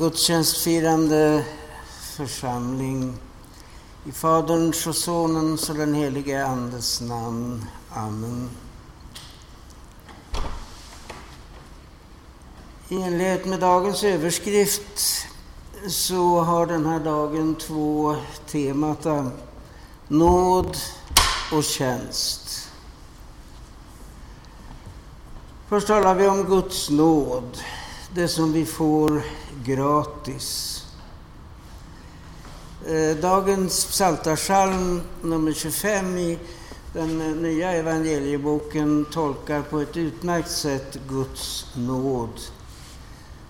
Gudstjänstfirande församling i Faderns och Sonens och den helige Andes namn. Amen. I enlighet med dagens överskrift så har den här dagen två temata. Nåd och tjänst. Först talar vi om Guds nåd, det som vi får gratis. Eh, dagens psaltarpsalm nummer 25 i den nya evangelieboken tolkar på ett utmärkt sätt Guds nåd.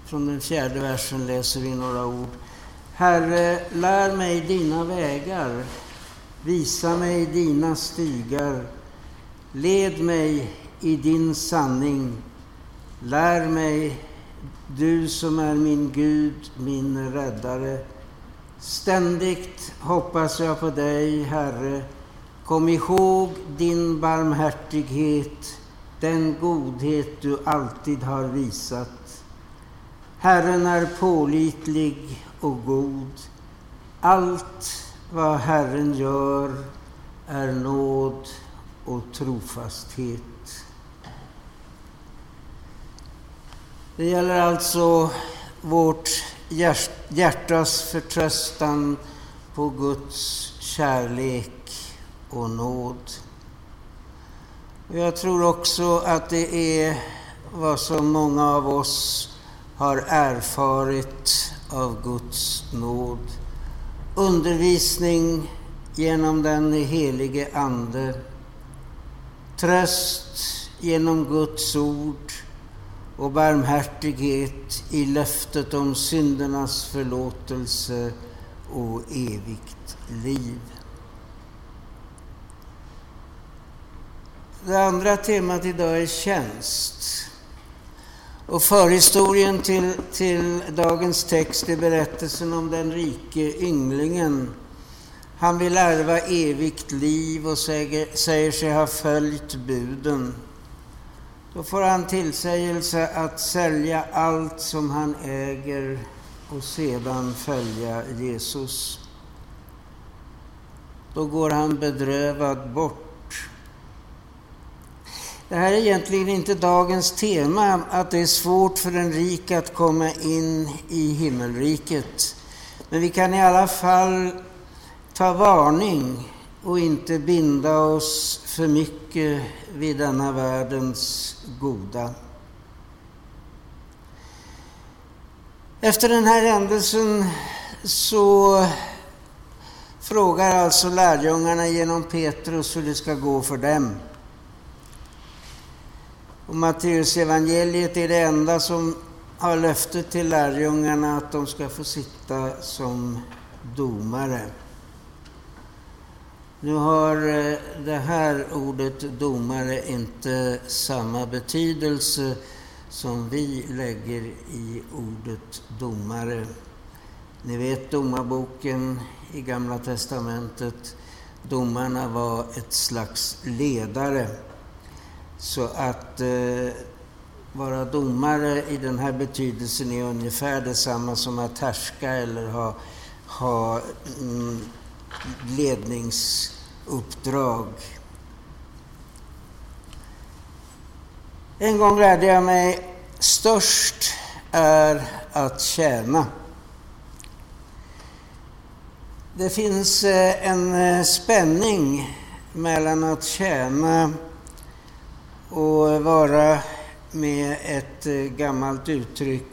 Från den fjärde versen läser vi några ord. Herre, lär mig dina vägar, visa mig dina stigar, led mig i din sanning, lär mig du som är min Gud, min räddare. Ständigt hoppas jag på dig, Herre. Kom ihåg din barmhärtighet, den godhet du alltid har visat. Herren är pålitlig och god. Allt vad Herren gör är nåd och trofasthet. Det gäller alltså vårt hjärtas förtröstan på Guds kärlek och nåd. Jag tror också att det är vad som många av oss har erfarit av Guds nåd. Undervisning genom den helige Ande. Tröst genom Guds ord och barmhärtighet i löftet om syndernas förlåtelse och evigt liv. Det andra temat idag är tjänst. Och förhistorien till, till dagens text är berättelsen om den rike ynglingen. Han vill ärva evigt liv och säger, säger sig ha följt buden. Då får han tillsägelse att sälja allt som han äger och sedan följa Jesus. Då går han bedrövad bort. Det här är egentligen inte dagens tema, att det är svårt för en rik att komma in i himmelriket. Men vi kan i alla fall ta varning och inte binda oss för mycket vid denna världens goda. Efter den här händelsen så frågar alltså lärjungarna genom Petrus hur det ska gå för dem. Och Matteus evangeliet är det enda som har löftet till lärjungarna att de ska få sitta som domare. Nu har eh, det här ordet domare inte samma betydelse som vi lägger i ordet domare. Ni vet domarboken i Gamla testamentet. Domarna var ett slags ledare. Så att eh, vara domare i den här betydelsen är ungefär detsamma som att härska eller ha, ha mm, ledningsuppdrag. En gång lärde jag mig störst är att tjäna. Det finns eh, en eh, spänning mellan att tjäna och vara med ett eh, gammalt uttryck